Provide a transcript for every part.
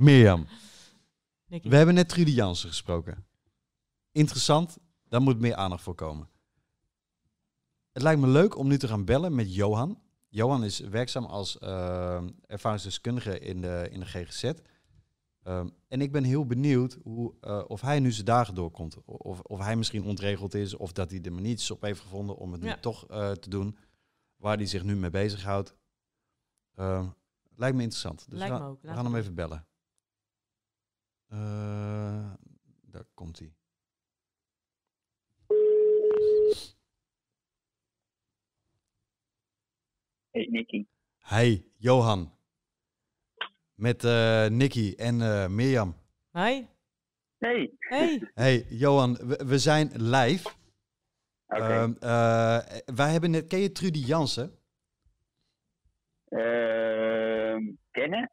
Mirjam, we hebben net Trudy Jansen gesproken. Interessant, daar moet meer aandacht voor komen. Het lijkt me leuk om nu te gaan bellen met Johan. Johan is werkzaam als eh, ervaringsdeskundige in de, in de GGZ. Ehm, en ik ben heel benieuwd hoe, eh, of hij nu zijn dagen doorkomt. Of, of hij misschien ontregeld is, of dat hij er maar niets op heeft gevonden om het nu toch eh, te doen. Waar hij zich nu mee bezighoudt. Ehm, lijkt me interessant. Dus Lijkt we me gaan, ook. we Laten gaan hem even bellen. Eh, daar komt hij. Hey Nicky. Hey, Johan. Met eh Nicky en eh, Mirjam. Hi. Hey. Hey. Hey, Johan, we, we zijn live. Oké. Ehm, eh, wij hebben net, ken je Trudy Jansen? Ehm, kennen?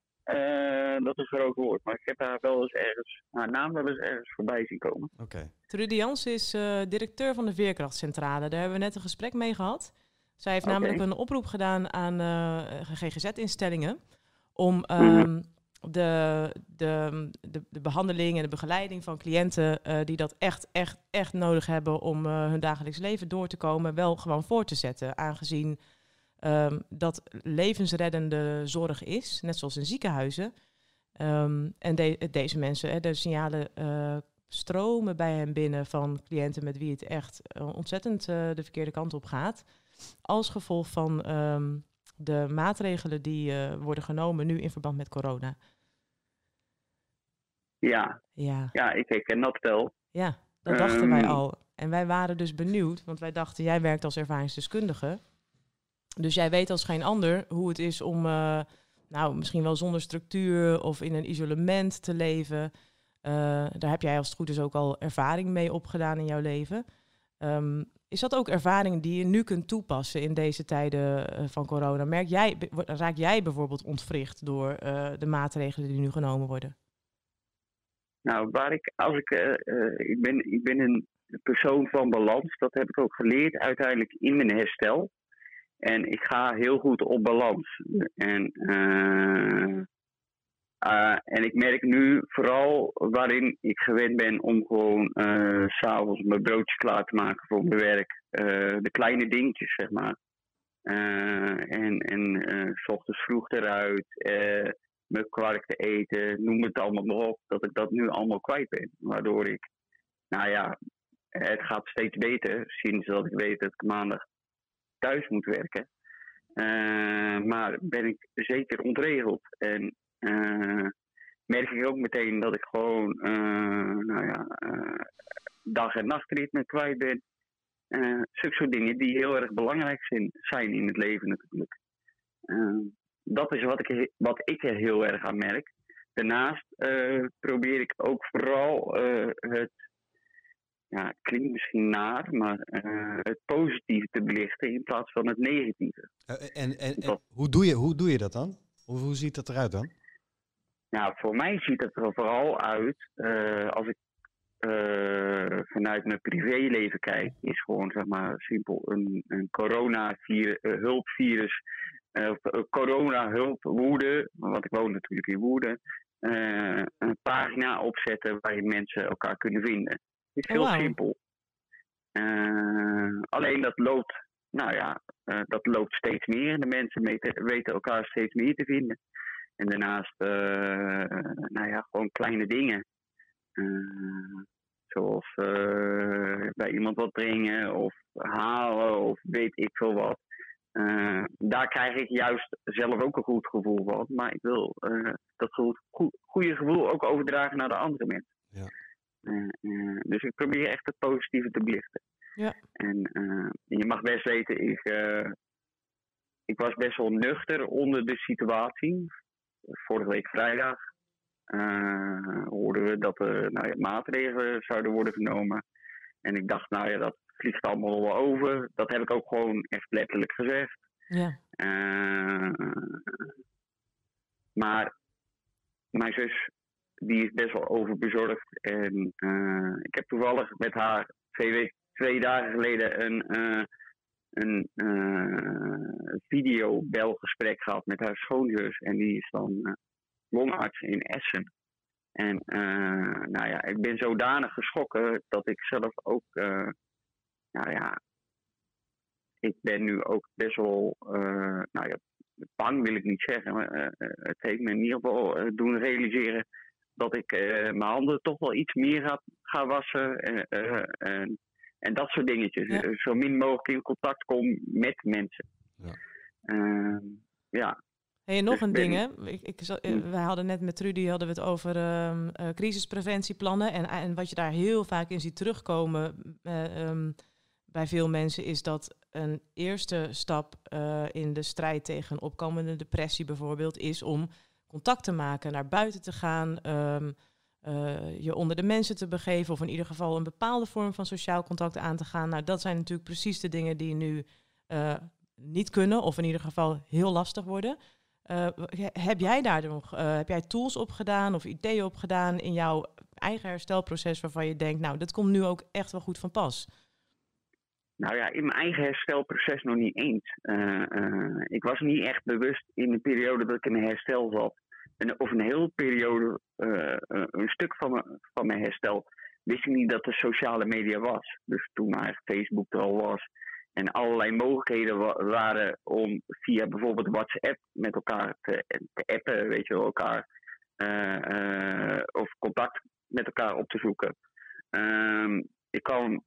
Dat een groot woord, maar ik heb haar wel eens ergens, haar naam wel eens ergens voorbij zien komen. Oké. Trudy Jans is eh, directeur van de Veerkrachtcentrale. Daar hebben we net een gesprek mee gehad. Zij heeft namelijk een oproep gedaan aan eh, GGZ-instellingen om Mhm. ehm, de, de, de, de behandeling en de begeleiding van cliënten eh, die dat echt, echt, echt nodig hebben om eh, hun dagelijks leven door te komen, wel gewoon voor te zetten. Aangezien ehm, dat levensreddende zorg is, net zoals in ziekenhuizen. Ehm, en de- deze mensen, hè, de signalen eh, stromen bij hen binnen van cliënten met wie het echt eh, ontzettend eh, de verkeerde kant op gaat. Als gevolg van ehm, de maatregelen die worden genomen nu in verband met corona. Ja, Ja, ja, ik herken dat wel. ja dat dachten wij Ehm. al. En wij waren dus benieuwd, want wij dachten, jij werkt als ervaringsdeskundige. Dus jij weet als geen ander hoe het is om, nou, misschien wel zonder structuur of in een isolement te leven. Eh, daar heb jij als het goed is ook al ervaring mee opgedaan in jouw leven. Ehm, is dat ook ervaring die je nu kunt toepassen in deze tijden eh, van corona? Merk jij, raak jij bijvoorbeeld ontwricht door eh, de maatregelen die nu genomen worden? Nou, waar ik, als ik, eh, ik, ben, ik ben een persoon van balans. Dat heb ik ook geleerd uiteindelijk in mijn herstel. En ik ga heel goed op balans. En, eh, eh, en ik merk nu vooral waarin ik gewend ben om gewoon eh, s s'avonds mijn broodje klaar te maken voor mijn werk. Eh, de kleine dingetjes, zeg maar. Eh, en en eh, s ochtends vroeg eruit. eh, mijn kwark te eten, noem het allemaal maar op, dat ik dat nu allemaal kwijt ben. Waardoor ik, nou ja, het gaat steeds beter sinds dat ik weet dat ik maandag thuis moet werken. Eh, maar ben ik zeker ontregeld. En eh, merk ik ook meteen dat ik gewoon, eh, nou ja, dag- en nachtritme kwijt ben. Eh zulke soort dingen die heel erg belangrijk zijn, in het leven natuurlijk. Dat is wat ik, wat ik er heel erg aan merk. Daarnaast probeer ik ook vooral het, ja, het klinkt misschien naar, maar eh, het positieve te belichten in plaats van het negatieve. Eh, en en, en Dat- hoe, doe je, hoe doe je dat dan? Hoe, hoe ziet dat eruit dan? Nou, voor mij ziet het er vooral uit eh, als ik eh, vanuit mijn privéleven kijk, is gewoon zeg maar simpel een, een corona-hulpvirus, of eh, corona-hulp Woerden, want ik woon natuurlijk in Woerden, eh, een pagina opzetten waarin mensen elkaar kunnen vinden. Het is Oh, heel simpel. Eh, alleen dat loopt, nou ja, eh, dat loopt steeds meer. De mensen weten, weten elkaar steeds meer te vinden. En daarnaast, eh, nou ja, gewoon kleine dingen. Zoals eh, bij iemand wat brengen of halen of weet ik veel wat. Eh, daar krijg ik juist zelf ook een goed gevoel van. Maar ik wil eh, dat goed, goed, goede gevoel ook overdragen naar de andere mensen. Ja. Eh, eh, dus ik probeer echt het positieve te belichten. Ja. En eh, je mag best weten, ik, ik was best wel nuchter onder de situatie. Vorige week vrijdag hoorden we dat er nou ja, maatregelen zouden worden genomen. En ik dacht, nou ja, dat vliegt allemaal wel over. Dat heb ik ook gewoon echt letterlijk gezegd. Ja, maar mijn zus, die is best wel overbezorgd. En eh, ik heb toevallig met haar twee, twee dagen geleden een, eh een eh, videobelgesprek gehad met haar schoonzus. En die is dan longarts in Essen. En uh, nou ja, ik ben zodanig geschrokken dat ik zelf ook, uh, nou ja, ik ben nu ook best wel, uh, nou ja, bang wil ik niet zeggen, maar het heeft me in ieder geval doen realiseren dat ik mijn handen toch wel iets meer ga, ga wassen en, en dat soort dingetjes. Ja. Zo min mogelijk in contact kom met mensen. Ja. Ehm, ja, Hey, en nog Dus een ben- ding, hè. Ik, ik, zal- eh, Hm. wij hadden net met Trudy hadden we het over ehm, eh, crisispreventieplannen. En, en wat je daar heel vaak in ziet terugkomen eh, ehm, bij veel mensen... is dat een eerste stap eh, in de strijd tegen een opkomende depressie bijvoorbeeld... is om contact te maken, naar buiten te gaan... ehm, eh, je onder de mensen te begeven... of in ieder geval een bepaalde vorm van sociaal contact aan te gaan. Nou, dat zijn natuurlijk precies de dingen die nu eh, niet kunnen... of in ieder geval heel lastig worden... Eh, he- heb jij daar nog heb jij tools op gedaan of ideeën op gedaan in jouw eigen herstelproces waarvan je denkt, nou, dat komt nu ook echt wel goed van pas? Nou ja, in mijn eigen herstelproces nog niet eens. Eh, eh, ik was niet echt bewust in de periode dat ik in herstel zat. En, of een hele periode, eh, een stuk van, van mijn herstel, wist ik niet dat er sociale media was. Dus toen eigenlijk Facebook er al was. En allerlei mogelijkheden wa- waren om via bijvoorbeeld WhatsApp met elkaar te, appen, weet je wel, elkaar. of contact met elkaar op te zoeken. Ehm, ik kwam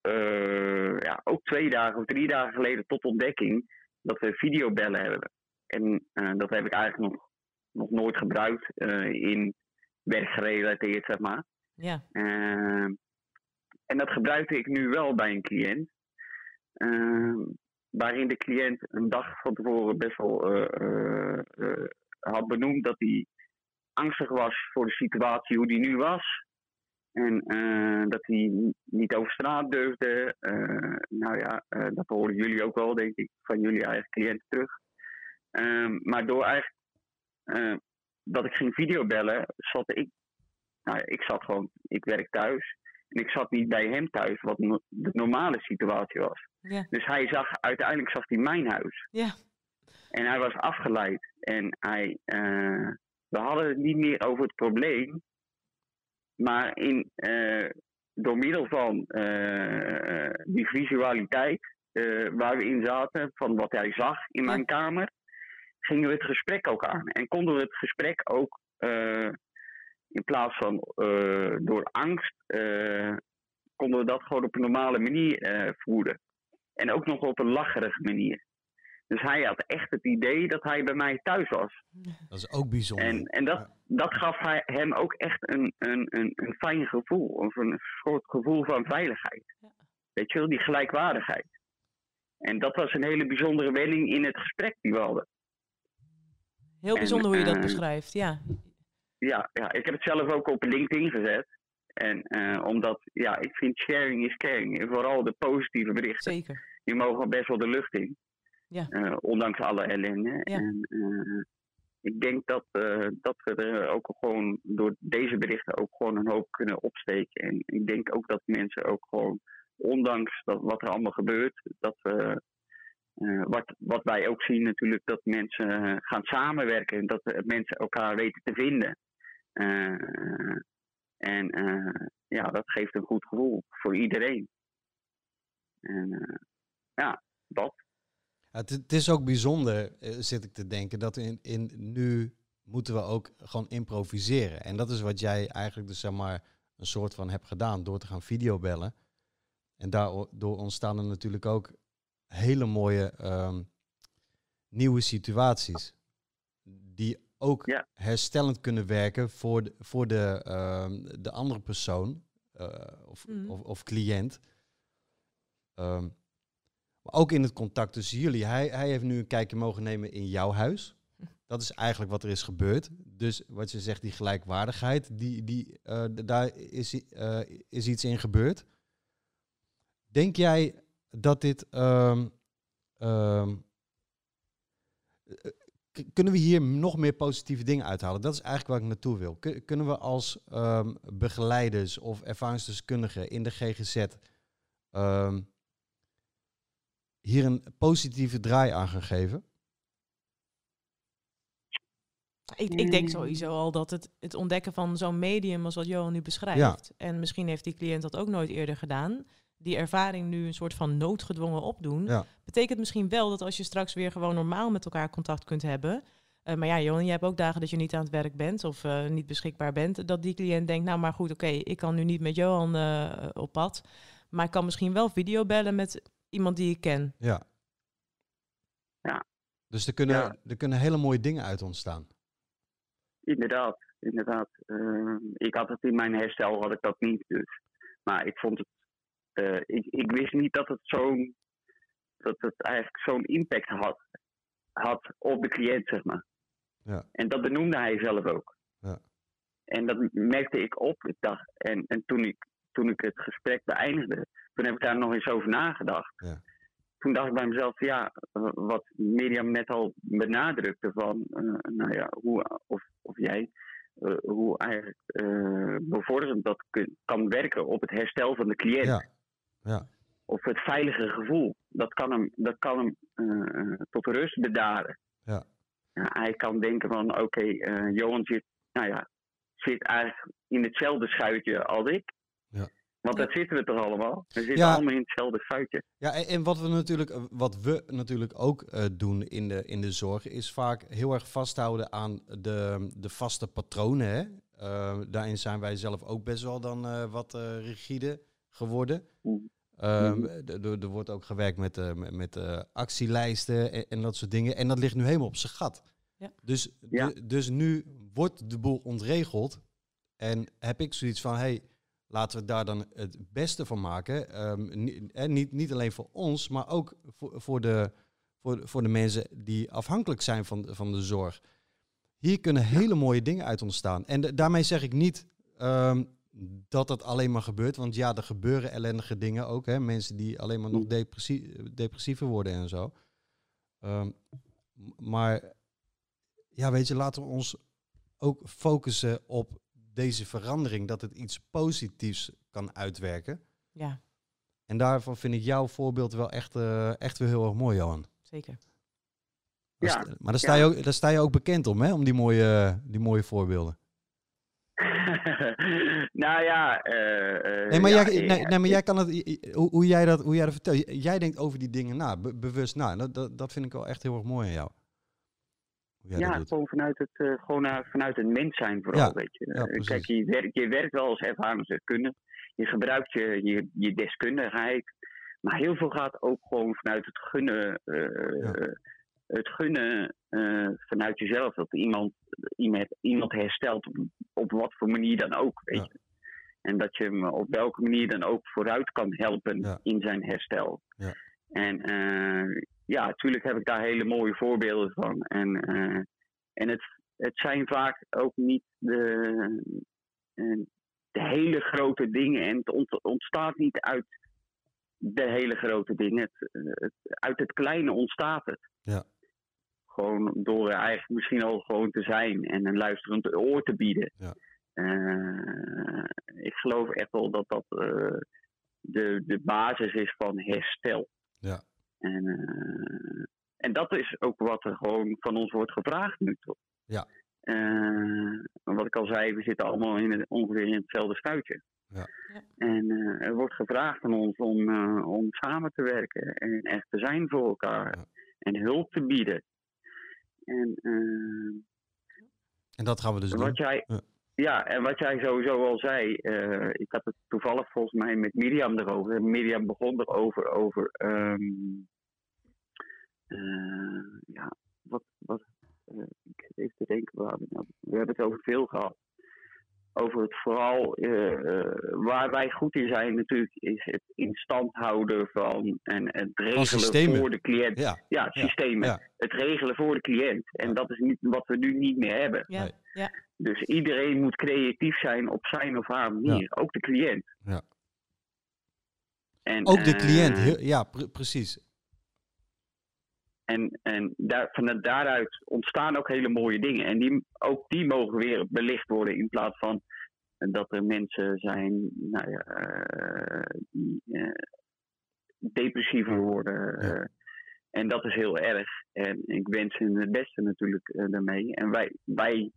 eh, ja, ook twee dagen of drie dagen geleden tot ontdekking dat we videobellen hebben. En eh, dat heb ik eigenlijk nog, nog nooit gebruikt eh, in werkgerelateerd, zeg maar. Ja, en dat gebruikte ik nu wel bij een cliënt. Waarin de cliënt een dag van tevoren best wel had benoemd dat hij angstig was voor de situatie hoe die nu was. En eh, dat hij niet over straat durfde. Eh, nou ja, eh, dat horen jullie ook wel, denk ik, van jullie eigen cliënten terug. Ehm, maar door eigenlijk dat ik ging videobellen, zat ik. Nou ja, ik zat gewoon, ik werk thuis. En ik zat niet bij hem thuis, wat no- de normale situatie was. Dus hij zag, uiteindelijk zag hij mijn huis. ja, En hij was afgeleid. En hij, we hadden het niet meer over het probleem. Maar in, eh, door middel van eh, die visualiteit eh, waar we in zaten, van wat hij zag in mijn kamer, gingen we het gesprek ook aan. En konden we het gesprek ook in plaats van door angst, konden we dat gewoon op een normale manier voeren. En ook nog op een lacherige manier. Dus hij had echt het idee dat hij bij mij thuis was. Dat is ook bijzonder. En, en dat, dat gaf hij, hem ook echt een, een, een, een fijn gevoel. Of een soort gevoel van veiligheid. Ja. Weet je wel, die gelijkwaardigheid. En dat was een hele bijzondere wending in het gesprek die we hadden. heel En, bijzonder hoe je dat eh, beschrijft, ja. Ja, ja, ik heb het zelf ook op LinkedIn gezet. En eh, omdat, ja, ik vind sharing is caring. En vooral de positieve berichten. Zeker. die mogen best wel de lucht in. Ja. Eh, ondanks alle ellende. Ja. En eh, ik denk dat, eh, dat we er ook gewoon door deze berichten ook gewoon een hoop kunnen opsteken. En ik denk ook dat mensen ook gewoon, ondanks dat, wat er allemaal gebeurt, dat we. wat, wat wij ook zien natuurlijk, dat mensen gaan samenwerken en dat mensen elkaar weten te vinden. En ja, dat geeft een goed gevoel voor iedereen. En ja, dat. Het, het is ook bijzonder, eh, zit ik te denken, dat in, in nu moeten we ook gewoon improviseren. En dat is wat jij eigenlijk dus zeg maar een soort van hebt gedaan door te gaan videobellen. En daardoor ontstaan er natuurlijk ook hele mooie ehm, nieuwe situaties. Die ook Ja. herstellend kunnen werken voor de, voor de, ehm, de andere persoon eh, of, Mhm. of, of cliënt. Ehm, ook in het contact tussen jullie. Hij, hij heeft nu een kijkje mogen nemen in jouw huis. Dat is eigenlijk wat er is gebeurd. Dus wat je zegt, die gelijkwaardigheid, die, die, eh, daar is, eh, is iets in gebeurd. Denk jij dat dit. ehm, ehm, eh, kunnen we hier nog meer positieve dingen uithalen? Dat is eigenlijk waar ik naartoe wil. Kun- kunnen we als ehm, begeleiders of ervaringsdeskundigen in de GGZ hier een positieve draai aan gaan geven? Ik, ik denk sowieso al dat het, het ontdekken van zo'n medium als wat Johan nu beschrijft. En misschien heeft die cliënt dat ook nooit eerder gedaan. Die ervaring nu een soort van noodgedwongen opdoen. Ja. Betekent misschien wel dat als je straks weer gewoon normaal met elkaar contact kunt hebben. eh, maar ja, Johan, je hebt ook dagen dat je niet aan het werk bent of eh, niet beschikbaar bent. Dat die cliënt denkt, nou maar goed, oké, ik kan nu niet met Johan eh, op pad. Maar ik kan misschien wel videobellen met iemand die ik ken. Ja. Ja. Dus er kunnen, Ja. er kunnen hele mooie dingen uit ontstaan. Inderdaad, inderdaad. Eh, ik had het in mijn herstel, had ik dat niet dus. Maar ik vond het, eh, ik, ik wist niet dat het zo'n, dat het eigenlijk zo'n impact had, had op de cliënt, zeg maar. Ja. En dat benoemde hij zelf ook. Ja. En dat merkte ik op. Ik dacht, en, en toen, ik, toen ik het gesprek beëindigde, toen heb ik daar nog eens over nagedacht. Ja. Toen dacht ik bij mezelf, ja, wat Mirjam net al benadrukte van, eh, nou ja, hoe, of, of jij, eh, hoe eigenlijk eh bevorderend dat kun- kan werken op het herstel van de cliënt. Ja. Ja. Of het veilige gevoel. Dat kan hem, dat kan hem tot rust bedaren. Ja. Hij kan denken van, oké, eh, Johan zit, nou ja, zit eigenlijk in hetzelfde schuitje als ik. Want dat zitten we toch allemaal? We zitten Ja. allemaal in hetzelfde schuitje. Ja, en, en wat we natuurlijk, eh, wat we natuurlijk ook eh, doen in de, in de zorg, is vaak heel erg vasthouden aan de, de vaste patronen. Hè? Eh, daarin zijn wij zelf ook best wel dan eh, wat eh, rigide geworden. Mhm. Ehm, d- er wordt ook gewerkt met, eh, met, met eh, actielijsten en, en dat soort dingen. En dat ligt nu helemaal op zijn gat. Ja. Dus, Ja. dus nu wordt de boel ontregeld. En heb ik zoiets van, hey, laten we daar dan het beste van maken. Ehm, ni- en niet, niet alleen voor ons, maar ook voor, voor, de, voor, voor de mensen die afhankelijk zijn van, de- van de zorg. Hier kunnen hele mooie dingen uit ontstaan. En da- daarmee zeg ik niet ehm, dat dat alleen maar gebeurt. Want ja, er gebeuren ellendige dingen ook. Hè? Mensen die alleen maar nog depressie, depressiever worden en zo. Ehm, maar ja, weet je, laten we ons ook focussen op deze verandering. Dat het iets positiefs kan uitwerken. Ja, En daarvan vind ik jouw voorbeeld wel echt, eh, echt weer heel erg mooi, Johan. zeker. Ja, maar daar sta, ja. je ook, daar sta je ook bekend om, hè? Om die mooie, die mooie voorbeelden. nou ja. eh, eh, Nee, maar, ja, jij, nee, nee, maar jij kan het, hoe, hoe, jij dat, hoe jij dat vertelt. Jij denkt over die dingen na, be- bewust na. Dat, dat, dat vind ik wel echt heel erg mooi aan jou. Jij ja, dat doet. gewoon vanuit het, eh, gewoon naar, vanuit het mens zijn vooral, Ja, weet je. ja, Eh. Kijk, je werkt, je werkt wel als ervaringsdeskundige. Je gebruikt je, je, je deskundigheid. Maar heel veel gaat ook gewoon vanuit het gunnen. eh, Ja. Het gunnen eh, vanuit jezelf. Dat iemand, iemand, iemand herstelt op, op wat voor manier dan ook, weet je. En dat je hem op welke manier dan ook vooruit kan helpen in zijn herstel. Ja. En eh, ja, natuurlijk heb ik daar hele mooie voorbeelden van. En, eh, en het, het zijn vaak ook niet de, eh, de hele grote dingen. En het ont- ontstaat niet uit de hele grote dingen. Het, het, uit het kleine ontstaat het. Ja. Gewoon door er eigenlijk misschien al gewoon te zijn en een luisterend oor te bieden. Ja. Ik geloof echt wel dat dat de, de basis is van herstel. Ja. En, eh, en dat is ook wat er gewoon van ons wordt gevraagd nu toch? Ja. Eh, wat ik al zei, we zitten allemaal in het, ongeveer in hetzelfde schuitje. Ja. Ja. En eh, er wordt gevraagd van ons om, eh, om samen te werken en echt te zijn voor elkaar. Ja. En hulp te bieden. En En dat gaan we dus doen. wat jij, Ja. Ja. en wat jij sowieso al zei, eh, ik had het toevallig volgens mij met Mirjam erover. En Mirjam begon erover over, eh, ja, wat, wat, eh, ik even te denken, nou, we hebben het over veel gehad. Over het vooral, eh, eh, waar wij goed in zijn natuurlijk, is het in stand houden van en het regelen voor de cliënt. Ja, Ja, systemen. ja. Het regelen voor de cliënt. En dat is niet wat we nu niet meer hebben. Ja, ja. Dus iedereen moet creatief zijn op zijn of haar manier. Ook de cliënt. Ja. En, ook de eh, cliënt. heel- ja, pre- precies. En, en daar, van daaruit ontstaan ook hele mooie dingen. En die, ook die mogen weer belicht worden in plaats van dat er mensen zijn nou ja, eh, die eh, depressiever worden. Ja. eh, En dat is heel erg. En ik wens hen het beste natuurlijk eh, daarmee. En wij, wij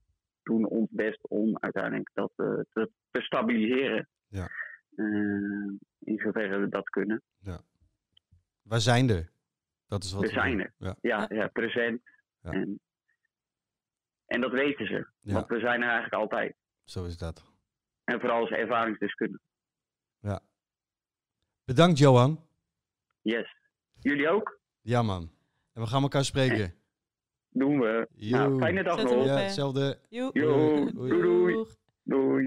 doen ons best om uiteindelijk dat eh, te, te stabiliseren. Ja. Eh, in zoverre we dat kunnen. Wij zijn er. Dat is wat We zijn er. Ja. Ja, ja present. Ja. En, en dat weten ze. Ja. Want we zijn er eigenlijk altijd. Zo is dat. En vooral als ervaringsdeskundige. Bedankt, Johan. Yes. Jullie ook? Ja, man. En we gaan elkaar spreken. Doen we. Nou, fijne dag nog. Ja, hetzelfde. Doei. doei. Doei.